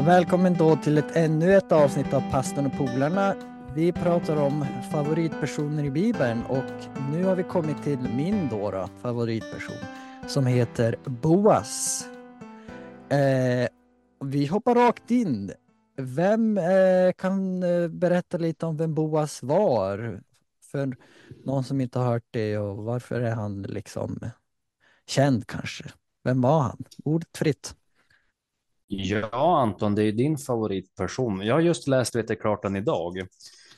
Välkommen då till ett, ännu ett avsnitt av Pastorn och polarna. Vi pratar om favoritpersoner i Bibeln och nu har vi kommit till min då, då favoritperson som heter Boas. Eh, vi hoppar rakt in. Vem eh, kan eh, berätta lite om vem Boas var? För någon som inte har hört det och varför är han liksom känd kanske? Vem var han? Ordet fritt. Ja, Anton, det är din favoritperson. Jag har just läst Vetekartan idag,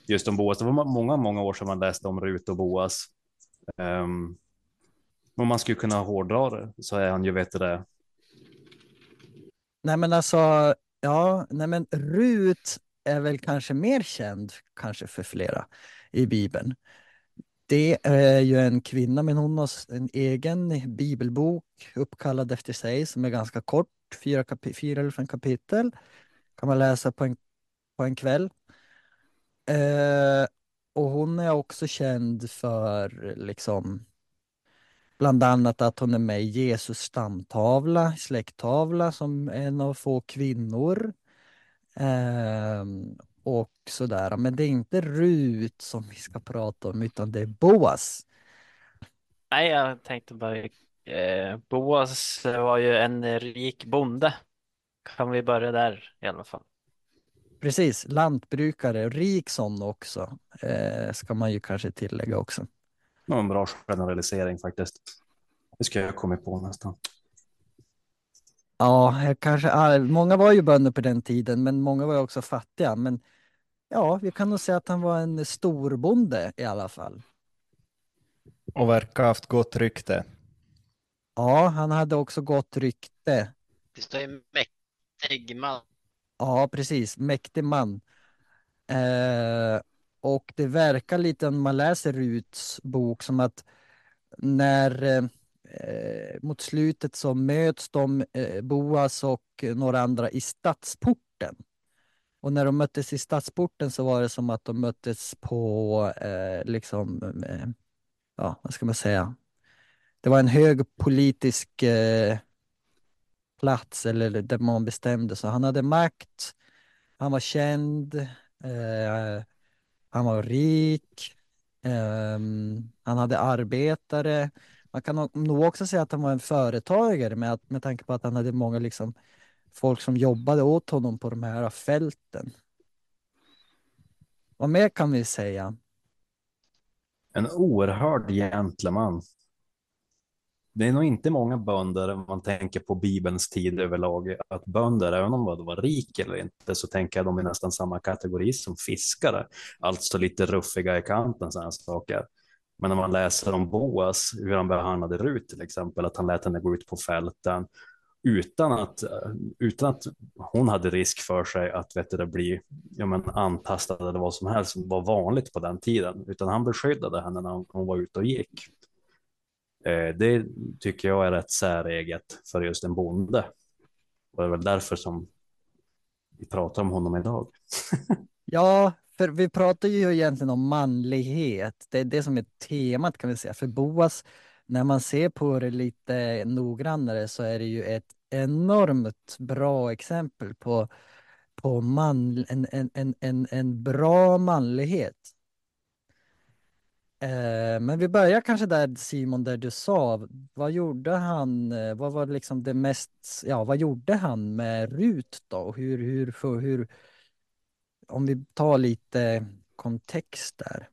just om Boas. Det var många, många år sedan man läste om Rut och Boas. Um, om man skulle kunna hårdra det så är han ju, vet det. Nej, men alltså, ja, nej, men Rut är väl kanske mer känd, kanske för flera i Bibeln. Det är ju en kvinna, men hon har en egen bibelbok uppkallad efter sig som är ganska kort fyra, fyra eller fem kapitel. kan man läsa på en, på en kväll. Eh, och hon är också känd för liksom bland annat att hon är med i Jesus stamtavla, släkttavla som en av få kvinnor. Eh, och sådär. Men det är inte Rut som vi ska prata om utan det är Boas. Nej, jag tänkte bara Eh, Boas var ju en rik bonde. Kan vi börja där i alla fall? Precis, lantbrukare, rik sån också, eh, ska man ju kanske tillägga också. Det var en bra generalisering faktiskt. Det ska jag komma på nästan. Ja, kanske, många var ju bönder på den tiden, men många var också fattiga. Men ja, vi kan nog säga att han var en storbonde i alla fall. Och verkar haft gott rykte. Ja, han hade också gott rykte. Det står ju mäktig man. Ja, precis. Mäktig man. Eh, och det verkar lite när man läser Ruts bok som att när eh, mot slutet så möts de, eh, Boas och några andra i stadsporten. Och när de möttes i stadsporten så var det som att de möttes på, eh, liksom, eh, ja, vad ska man säga, det var en hög politisk eh, plats eller där man bestämde så han hade makt, han var känd, eh, han var rik, eh, han hade arbetare. Man kan nog också säga att han var en företagare med, med tanke på att han hade många liksom, folk som jobbade åt honom på de här fälten. Vad mer kan vi säga? En oerhörd gentleman det är nog inte många bönder, om man tänker på Bibelns tid överlag, att bönder, även om de var rik eller inte, så tänker jag de är nästan samma kategori som fiskare, alltså lite ruffiga i kanten, sådana saker. Men när man läser om Boas, hur han behandlade Rut till exempel, att han lät henne gå ut på fälten utan att, utan att hon hade risk för sig att vet du, bli ja, men, antastad eller vad som helst som var vanligt på den tiden, utan han beskyddade henne när hon var ute och gick. Eh, det tycker jag är rätt säreget för just en bonde. Och det är väl därför som vi pratar om honom idag. ja, för vi pratar ju egentligen om manlighet. Det är det som är temat kan vi säga. För Boas, när man ser på det lite noggrannare så är det ju ett enormt bra exempel på, på man, en, en, en, en, en bra manlighet. Eh, men vi börjar kanske där Simon, där du sa, vad gjorde han, eh, vad var liksom det mest, ja vad gjorde han med Rut då? Hur, hur, för, hur, om vi tar lite kontext där.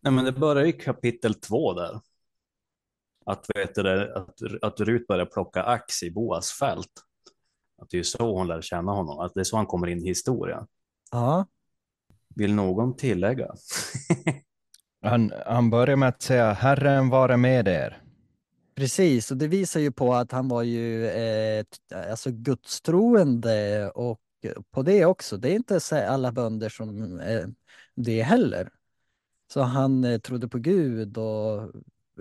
Nej men det börjar i kapitel två där. Att, vet du, att, att Rut börjar plocka ax i Boas fält. Att det är så hon lär känna honom, att det är så han kommer in i historien. Ja. Vill någon tillägga? Han, han börjar med att säga Herren vare med er. Precis, och det visar ju på att han var ju eh, alltså gudstroende och på det också. Det är inte alla bönder som är det heller. Så han eh, trodde på Gud och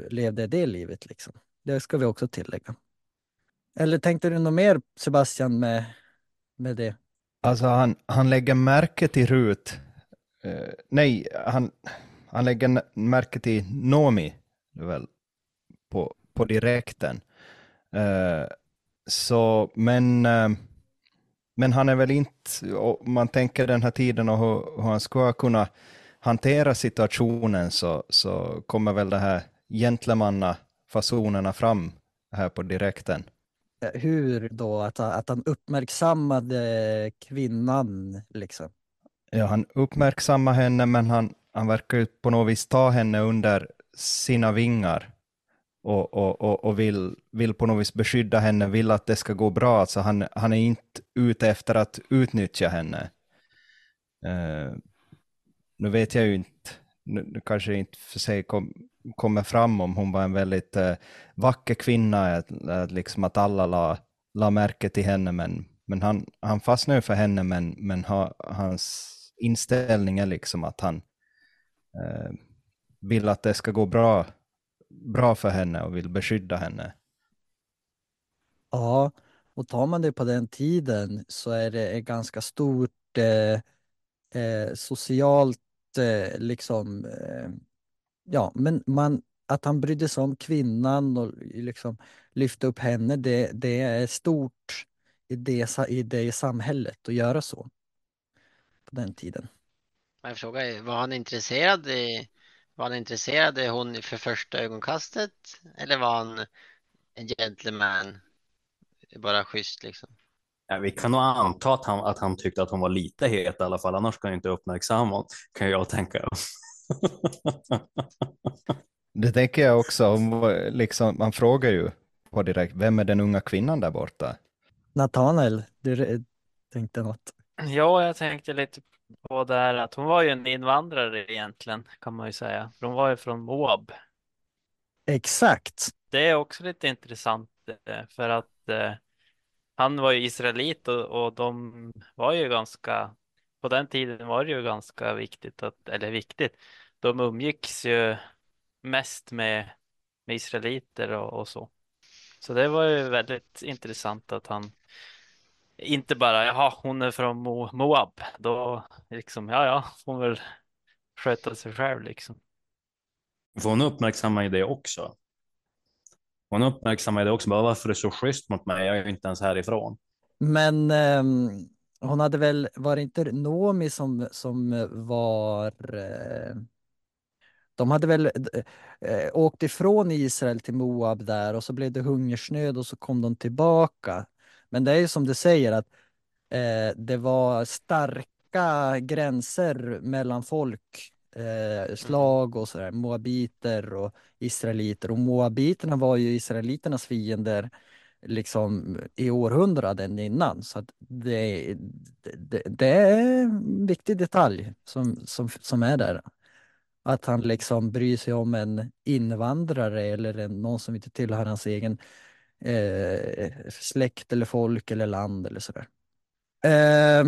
levde det livet liksom. Det ska vi också tillägga. Eller tänkte du något mer Sebastian med, med det? Alltså han, han lägger märke till Rut. Uh, nej, han, han lägger märke till Nomi väl, på, på direkten. Uh, så, men, uh, men han är väl inte, om man tänker den här tiden och hur, hur han ska kunna hantera situationen så, så kommer väl det här gentlemannafasonerna fram här på direkten. Hur då? Att, att han uppmärksammade kvinnan liksom? Ja, han uppmärksammar henne men han, han verkar ju på något vis ta henne under sina vingar och, och, och, och vill, vill på något vis beskydda henne, vill att det ska gå bra. Alltså han, han är inte ute efter att utnyttja henne. Uh, nu vet jag ju inte, nu, nu kanske inte för sig kom, kommer fram om hon var en väldigt uh, vacker kvinna, att, att, liksom att alla la, la märke till henne, men, men han, han ju för henne, men, men ha, hans inställning är liksom att han Eh, vill att det ska gå bra bra för henne och vill beskydda henne. Ja, och tar man det på den tiden så är det ett ganska stort eh, eh, socialt eh, liksom, eh, ja, men man, att han brydde sig om kvinnan och liksom lyfte upp henne, det, det är stort i det, i det samhället att göra så på den tiden. Jag frågar, var han intresserad i var han intresserad i hon för första ögonkastet? Eller var han en gentleman? Bara schysst liksom. Ja, vi kan nog anta att han, att han tyckte att hon var lite het i alla fall, annars kan jag inte uppmärksamma hon, kan jag tänka. det tänker jag också, liksom, man frågar ju på direkt, vem är den unga kvinnan där borta? Nathanael, du tänkte något? Ja, jag tänkte lite på det här att hon var ju en invandrare egentligen kan man ju säga. För hon var ju från Moab. Exakt. Det är också lite intressant eh, för att eh, han var ju israelit och, och de var ju ganska, på den tiden var det ju ganska viktigt att, eller viktigt, de umgicks ju mest med, med israeliter och, och så. Så det var ju väldigt intressant att han inte bara, jaha, hon är från Mo Moab. Då liksom, ja, ja, får hon väl sköta sig själv liksom. För hon uppmärksammar ju det också. Hon uppmärksammar det också, bara varför är det så schysst mot mig? Jag är ju inte ens härifrån. Men eh, hon hade väl, var det inte Nomi som, som var eh, de hade väl eh, åkt ifrån Israel till Moab där och så blev det hungersnöd och så kom de tillbaka. Men det är ju som du säger att eh, det var starka gränser mellan folk, eh, mm. slag och sådär, moabiter och israeliter. Och moabiterna var ju israeliternas fiender liksom i århundraden innan. Så det, det, det är en viktig detalj som, som, som är där. Att han liksom bryr sig om en invandrare eller en, någon som inte tillhör hans egen eh, släkt eller folk eller land eller sådär. Eh,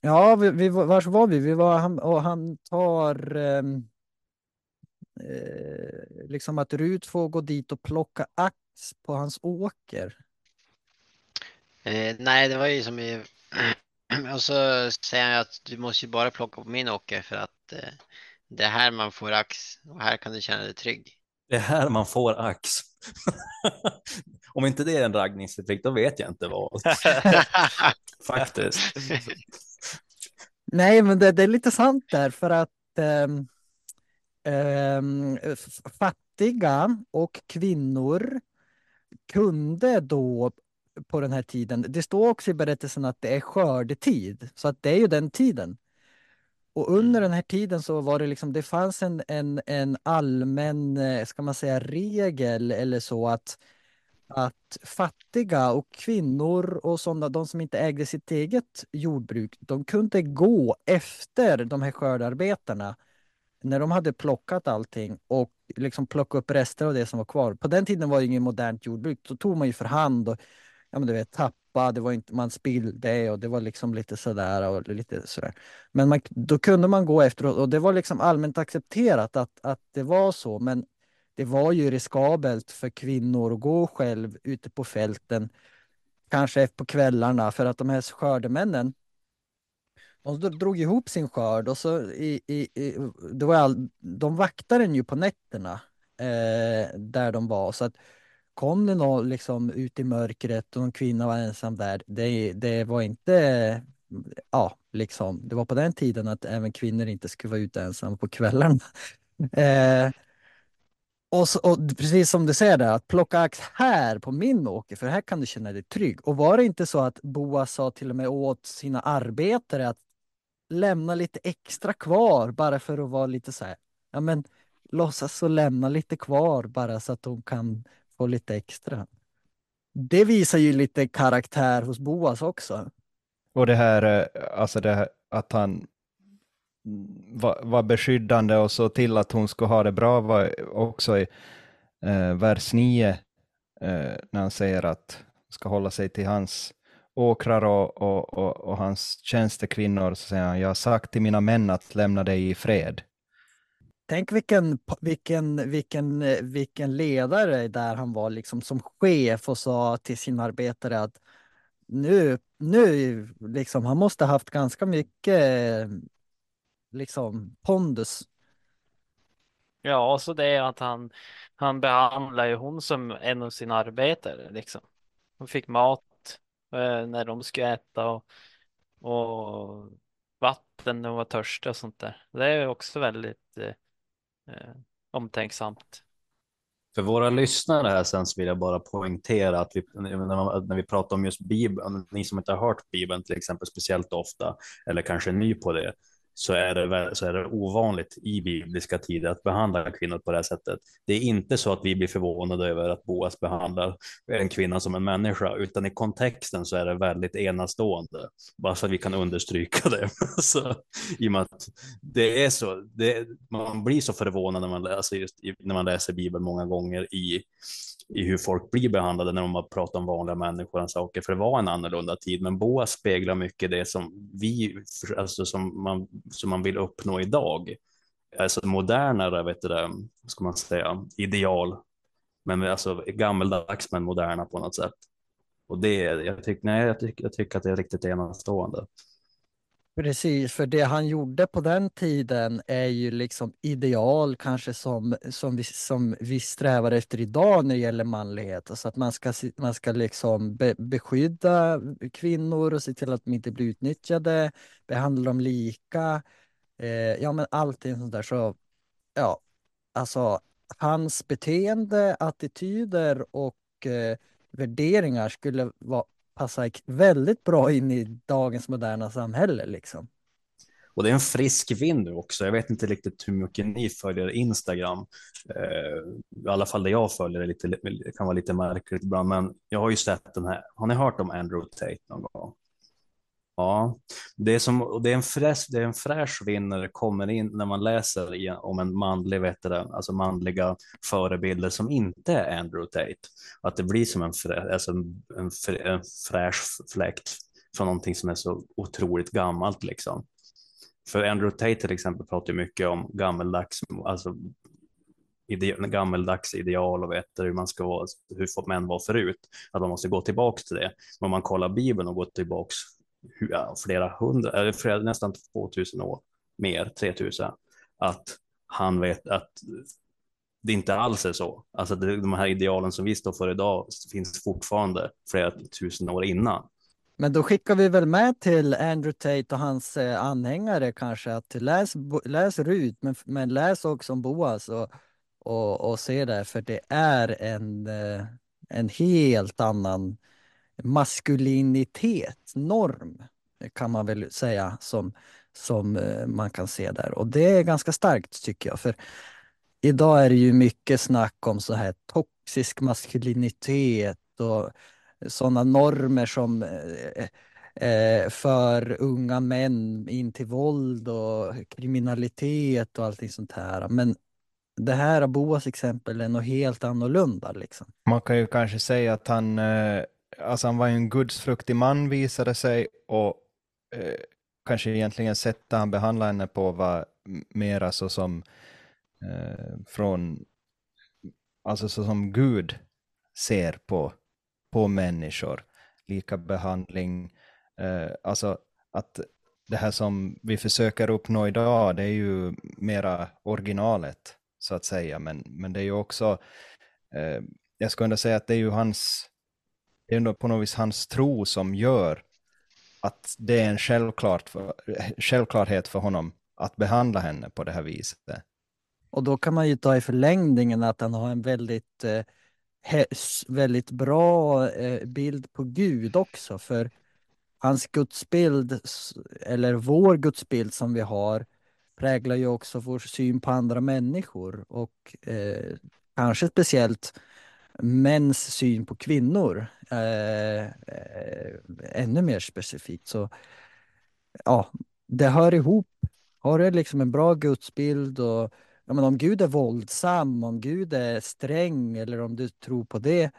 ja, vi, vi, var var vi? vi var, han, och han tar ehm, eh, liksom att Rut får gå dit och plocka ax på hans åker. Eh, nej, det var ju som i... Och så säger han att du måste ju bara plocka på min åker för att eh, det är här man får ax och här kan du känna dig trygg. Det är här man får ax. Om inte det är en raggningsreplik, då vet jag inte vad. Faktiskt. Nej, men det, det, är lite sant där för att um, um, fattiga och kvinnor kunde då på den här tiden, det står också i berättelsen att det är skördetid, så att det är ju den tiden. Och under mm. den här tiden så var det liksom, det fanns en, en, en allmän, eh, ska man säga, regel eller så att, att fattiga och kvinnor och sådana, de som inte ägde sitt eget jordbruk, de kunde gå efter de här skördarbetarna när de hade plockat allting och liksom plocka upp rester av det som var kvar. På den tiden var det inget modernt jordbruk, då tog man ju för hand och ja, men du vet, tappa, det var inte, man spillde och det var liksom lite sådär och lite sådär. Men man, då kunde man gå efteråt och det var liksom allmänt accepterat att, att det var så. Men det var ju riskabelt för kvinnor att gå själv ute på fälten, kanske på kvällarna, för att de här skördemännen, de drog ihop sin skörd och så i, i, i, det var all, de vaktade den ju på nätterna eh, där de var. Så att kom det någon liksom ut i mörkret och en kvinna var ensam där, det, det var inte, ja, liksom, det var på den tiden att även kvinnor inte skulle vara ute ensamma på kvällarna. eh, och, så, och precis som du säger där, att plocka ax här på min åker, för här kan du känna dig trygg. Och var det inte så att Boa sa till och med åt sina arbetare att lämna lite extra kvar bara för att vara lite så här, ja men låtsas och lämna lite kvar bara så att de kan få lite extra. Det visar ju lite karaktär hos Boas också. Och det här, eh, alltså det här, att han var, var beskyddande och så till att hon skulle ha det bra var också i eh, vers 9 eh, när han säger att hon ska hålla sig till hans åkrar och, och, och, och hans tjänstekvinnor. Så säger han, jag har sagt till mina män att lämna dig i fred. Tänk vilken, vilken, vilken, vilken ledare där han var liksom som chef och sa till sina arbetare att nu, nu liksom, han måste haft ganska mycket liksom pondus. Ja, och så det är att han, han behandlar ju hon som en av sina arbetare liksom. Hon fick mat eh, när de skulle äta och, och vatten när hon var törstig och sånt där. Det är också väldigt eh, eh, omtänksamt. För våra lyssnare här sen så vill jag bara poängtera att vi, när vi pratar om just Bibeln, ni som inte har hört Bibeln till exempel speciellt ofta, eller kanske är ny på det, så är, det, så är det ovanligt i bibliska tider att behandla kvinnor på det här sättet. Det är inte så att vi blir förvånade över att Boas behandlar en kvinna som en människa, utan i kontexten så är det väldigt enastående. Bara så att vi kan understryka det. så, I och med att det är så, det, man blir så förvånad när man läser, just, när man läser Bibeln många gånger i i hur folk blir behandlade när man pratar om vanliga människor och saker, för det var en annorlunda tid. Men boa speglar mycket det som vi, alltså som man, som man vill uppnå idag. Alltså modernare, vet du det, ska man säga, ideal. Men alltså gammeldags men moderna på något sätt. Och det, jag tycker, nej, jag tycker, jag tycker att det är riktigt enastående. Precis, för det han gjorde på den tiden är ju liksom ideal kanske som, som, vi, som vi strävar efter idag när det gäller manlighet. Alltså att man ska, man ska liksom be, beskydda kvinnor och se till att de inte blir utnyttjade, behandla dem lika. Eh, ja, men allting sånt där. Så ja, alltså hans beteende, attityder och eh, värderingar skulle vara passar väldigt bra in i dagens moderna samhälle liksom. Och det är en frisk vind nu också. Jag vet inte riktigt hur mycket ni följer Instagram. Eh, I alla fall det jag följer är lite, kan vara lite märkligt ibland, men jag har ju sett den här. Har ni hört om Andrew Tate någon gång? Ja, det är, som, det är en fräsch, det är en fräsch vind när det kommer in när man läser i, om en manlig, veteran, alltså manliga förebilder som inte är Andrew Tate. Att det blir som en, frä, alltså en, en, en fräsch fläkt från någonting som är så otroligt gammalt liksom. För Andrew Tate till exempel pratar mycket om gammeldags, alltså ide, gammeldags ideal och vet hur man ska vara, hur män var förut, att man måste gå tillbaka till det. Men om man kollar Bibeln och går tillbaks ja, flera hundra, eller flera, nästan 2000 år, mer, 3000, att han vet att det inte alls är så. Alltså det, de här idealen som vi står för idag finns fortfarande flera tusen år innan. Men då skickar vi väl med till Andrew Tate och hans eh, anhängare kanske att läs, läs Rut, men, men läs också om Boas och, och, och se det, för det är en, eh, en helt annan maskulinitet, norm kan man väl säga som, som eh, man kan se där. Och det är ganska starkt tycker jag. För idag är det ju mycket snack om så här toxisk maskulinitet och sådana normer som eh, eh, för unga män in till våld och kriminalitet och allting sånt här. Men det här Boas exempel är något helt annorlunda. Liksom. Man kan ju kanske säga att han eh, alltså han var ju en gudsfruktig man visade sig och eh, kanske egentligen sättet han behandlade henne på var mera så som eh, från, alltså så som Gud ser på, på människor, lika behandling, eh, alltså att det här som vi försöker uppnå idag, det är ju mera originalet så att säga, men, men det är ju också eh, jag skulle ändå säga att det är ju hans, det är ändå på något vis hans tro som gör att det är en självklart för, självklarhet för honom att behandla henne på det här viset. Och då kan man ju ta i förlängningen att han har en väldigt, eh, väldigt bra eh, bild på Gud också. För hans gudsbild, eller vår gudsbild som vi har, präglar ju också vår syn på andra människor. Och eh, kanske speciellt mäns syn på kvinnor. Eh, eh, ännu mer specifikt. Så ja, det hör ihop. Har du liksom en bra gudsbild och ja, men om Gud är våldsam, om Gud är sträng eller om du tror på det,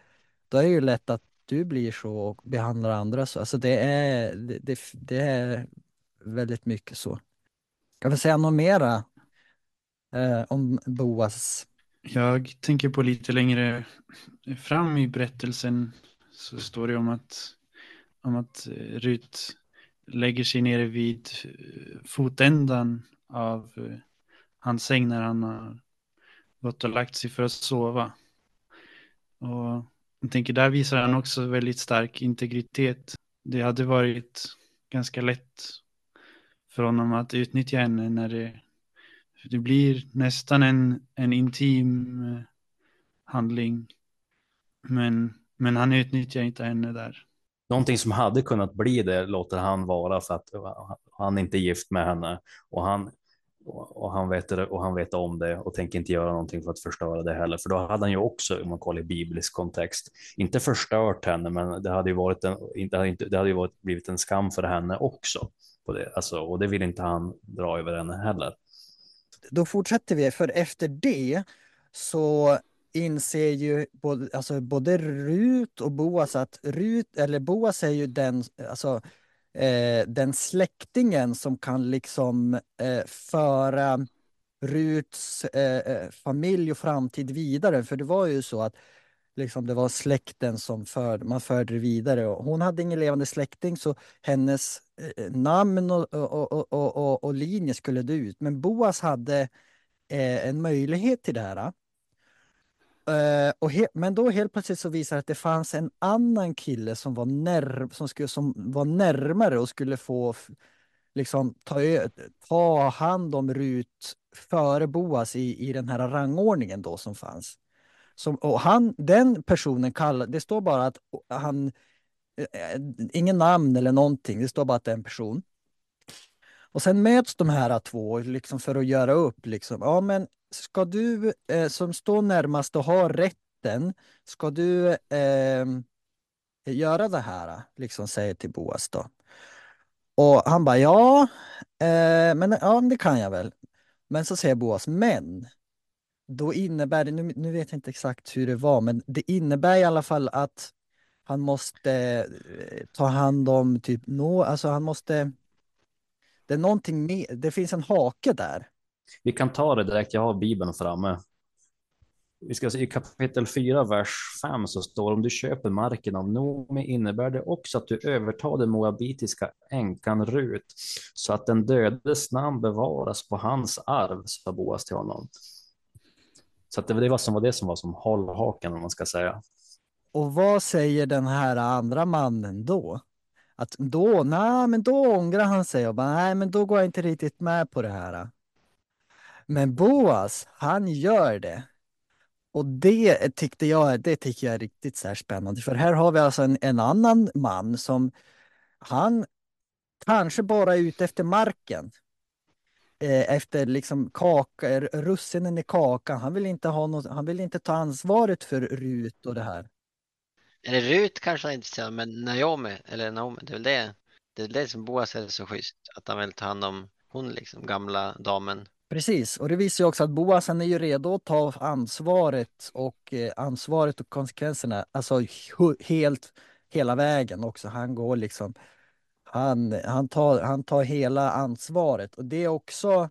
då är det ju lätt att du blir så och behandlar andra så. Alltså det är, det, det, det är väldigt mycket så. Kan vi säga något mera eh, om Boas? Jag tänker på lite längre fram i berättelsen så står det om att, om att eh, Rut lägger sig nere vid eh, fotändan av eh, hans säng när han har gått och lagt sig för att sova. Och jag tänker där visar han också väldigt stark integritet. Det hade varit ganska lätt för honom att utnyttja henne när det, det blir nästan en, en intim eh, handling. Men, men han utnyttjar inte henne där. Någonting som hade kunnat bli det låter han vara för att eh, han inte är gift med henne och han och han, vet det, och han vet om det och tänker inte göra någonting för att förstöra det heller. För då hade han ju också, om man kollar i biblisk kontext, inte förstört henne, men det hade ju varit en, det hade, inte, det hade ju varit, blivit en skam för henne också. På det. Alltså, och det vill inte han dra över henne heller. Då fortsätter vi, för efter det så inser ju både, alltså både Rut och Boas att Rut, eller Boas är ju den, alltså eh, den släktingen som kan liksom eh, föra Ruts eh, eh familj och framtid vidare. För det var ju så att liksom, det var släkten som förde, man förde vidare. Och hon hade ingen levande släkting så hennes Eh, namn och, och, och, och, och linje skulle dö ut. Men Boas hade eh, en möjlighet till det här. Eh, och men då helt plötsligt så visar det att det fanns en annan kille som var, när som skulle, som var närmare och skulle få liksom, ta, ta hand om Rut före Boas i, i den här rangordningen då som fanns. Som, och han, den personen kallade, det står bara att han, Eh, ingen namn eller någonting, det står bara att det är en person. Och sen möts de här två liksom för att göra upp. Liksom. Ja, men ska du eh, som står närmast och har rätten, ska du eh, göra det här? Liksom säger till Boas då. Och han bara ja, eh, men ja, det kan jag väl. Men så säger Boas, men då innebär det, nu, nu vet jag inte exakt hur det var, men det innebär i alla fall att han måste eh, ta hand om typ, no, alltså han måste, det är någonting mer, det finns en hake där. Vi kan ta det direkt, jag har Bibeln framme. Vi ska se, I kapitel 4, vers 5 så står om du köper marken av Nomi innebär det också att du övertar den moabitiska änkan Rut så att den dödes namn bevaras på hans arv, sa Boas till honom. Så att det var det som var det som var som hållhaken om man ska säga. Och vad säger den här andra mannen då? Att då, nej men då ångrar han sig och bara, nej men då går jag inte riktigt med på det här. Men Boas, han gör det. Och det tyckte jag, det tycker jag är riktigt så här spännande. För här har vi alltså en, en annan man som han kanske bara är ute efter marken. Eh, efter liksom kaka, russinen i kakan. Han vill inte ha något, han vill inte ta ansvaret för Rut och det här. Eller Rut kanske han är intresserad av, men Naomi, eller Naomi, det är väl det. Det är det som Boas är så schysst. Att han vill ta hand om hon liksom, gamla damen. Precis, och det visar ju också att Boas är ju redo att ta ansvaret och eh, ansvaret och konsekvenserna, alltså helt hela vägen också. Han går liksom, han, han, tar, han tar hela ansvaret och det är också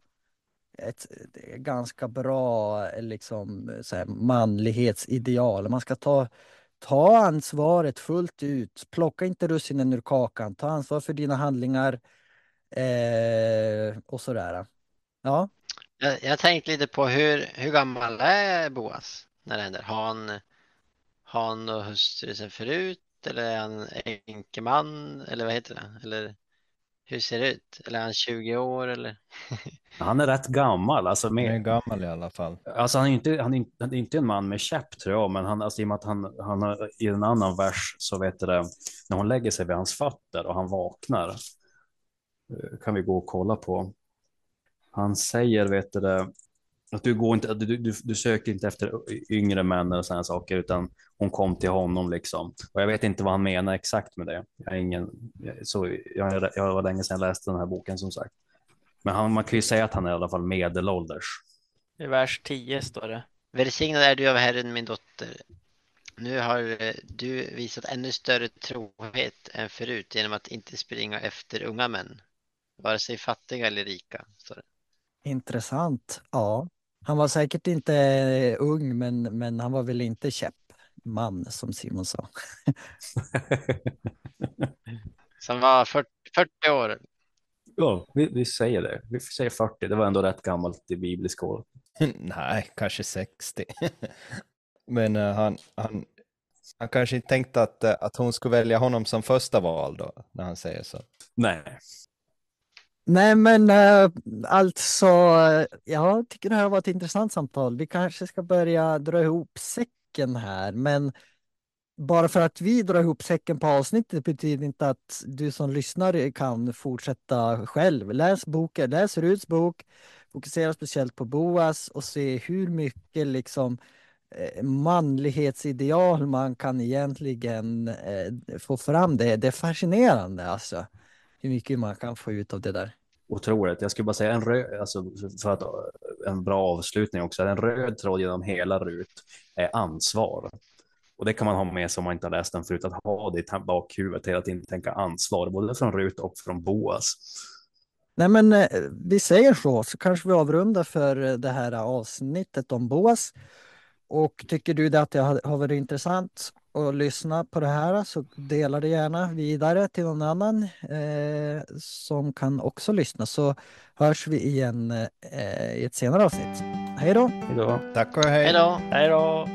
ett ett ganska bra liksom, så här, manlighetsideal. Man ska ta, ta ansvaret fullt ut. Plocka inte russinen ur kakan. Ta ansvar för dina handlingar eh, och sådär. Ja, jag, jag tänkte lite på hur, hur gammal är Boas när det händer? Har han, han och hustru sen förut? Eller är han enkeman? Eller vad heter det? Eller hur ser det ut? Eller är han 20 år eller? Han är rätt gammal. Alltså, Han är med, gammal i alla fall. alltså han, är inte, han, är inte, han är inte en man med käpp tror jag, men han, alltså, i och med att han, han har, i en annan vers så vet du det, när hon lägger sig vid hans fötter och han vaknar, eh, kan vi gå och kolla på. Han säger, vet du det, att du, går inte, du, du, du söker inte efter yngre män och sådana saker, utan hon kom till honom liksom. Och jag vet inte vad han menar exakt med det. Jag, är ingen, så, jag, jag var länge sedan jag läste den här boken som sagt. Men han, man kan ju säga att han är i alla fall medelålders. I vers 10 står det. Välsignad är du av Herren min dotter. Nu har eh, du visat ännu större trohet än förut genom att inte springa efter unga män. Vare sig fattiga eller rika. Står det. Intressant. Ja, han var säkert inte eh, ung, men, men han var väl inte käppman som Simon sa. Som var 40, 40 år. Ja, vi, vi säger det. Vi säger 40. Det var ändå rätt gammalt i biblisk år. Nej, kanske 60. Men eh, han, han, han kanske inte tänkte att, eh, att hon skulle välja honom som första val då, när han säger så. Nej, Nej, men eh, alltså, jag tycker det här var ett intressant samtal. Vi kanske ska börja dra ihop säcken här, men bara för att vi drar ihop säcken på avsnittet betyder inte att du som lyssnar kan fortsätta själv. Läs boken, läs Ruts bok, fokusera speciellt på Boas och se hur mycket liksom eh, manlighetsideal man kan egentligen eh, få fram. Det, det är fascinerande alltså, hur mycket man kan få ut av det där. otroligt. Jag skulle bara säga en röd, alltså för att en bra avslutning också. En röd tråd genom hela RUT är ansvar. Och det kan man ha med sig om man inte har läst den förut, att ha det i bakhuvudet hela tiden, tänka ansvar, både från RUT och från Boas. Nej, men eh, vi säger så, så kanske vi avrundar för det här avsnittet om Boas. Och tycker du att det har varit intressant att lyssna på det här så dela det gärna vidare till någon annan eh, som kan också lyssna så hörs vi igen eh, i ett senare avsnitt. Hej då! Tack och hej. Hej då! Hej då!